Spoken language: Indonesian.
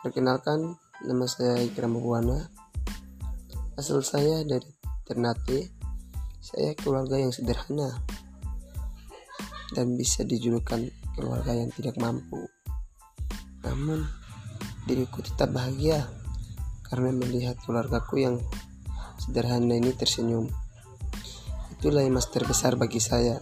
Perkenalkan, nama saya Ikram Buwana. Asal saya dari Ternate. Saya keluarga yang sederhana dan bisa dijulukan keluarga yang tidak mampu. Namun, diriku tetap bahagia karena melihat keluargaku yang sederhana ini tersenyum. Itulah yang terbesar bagi saya.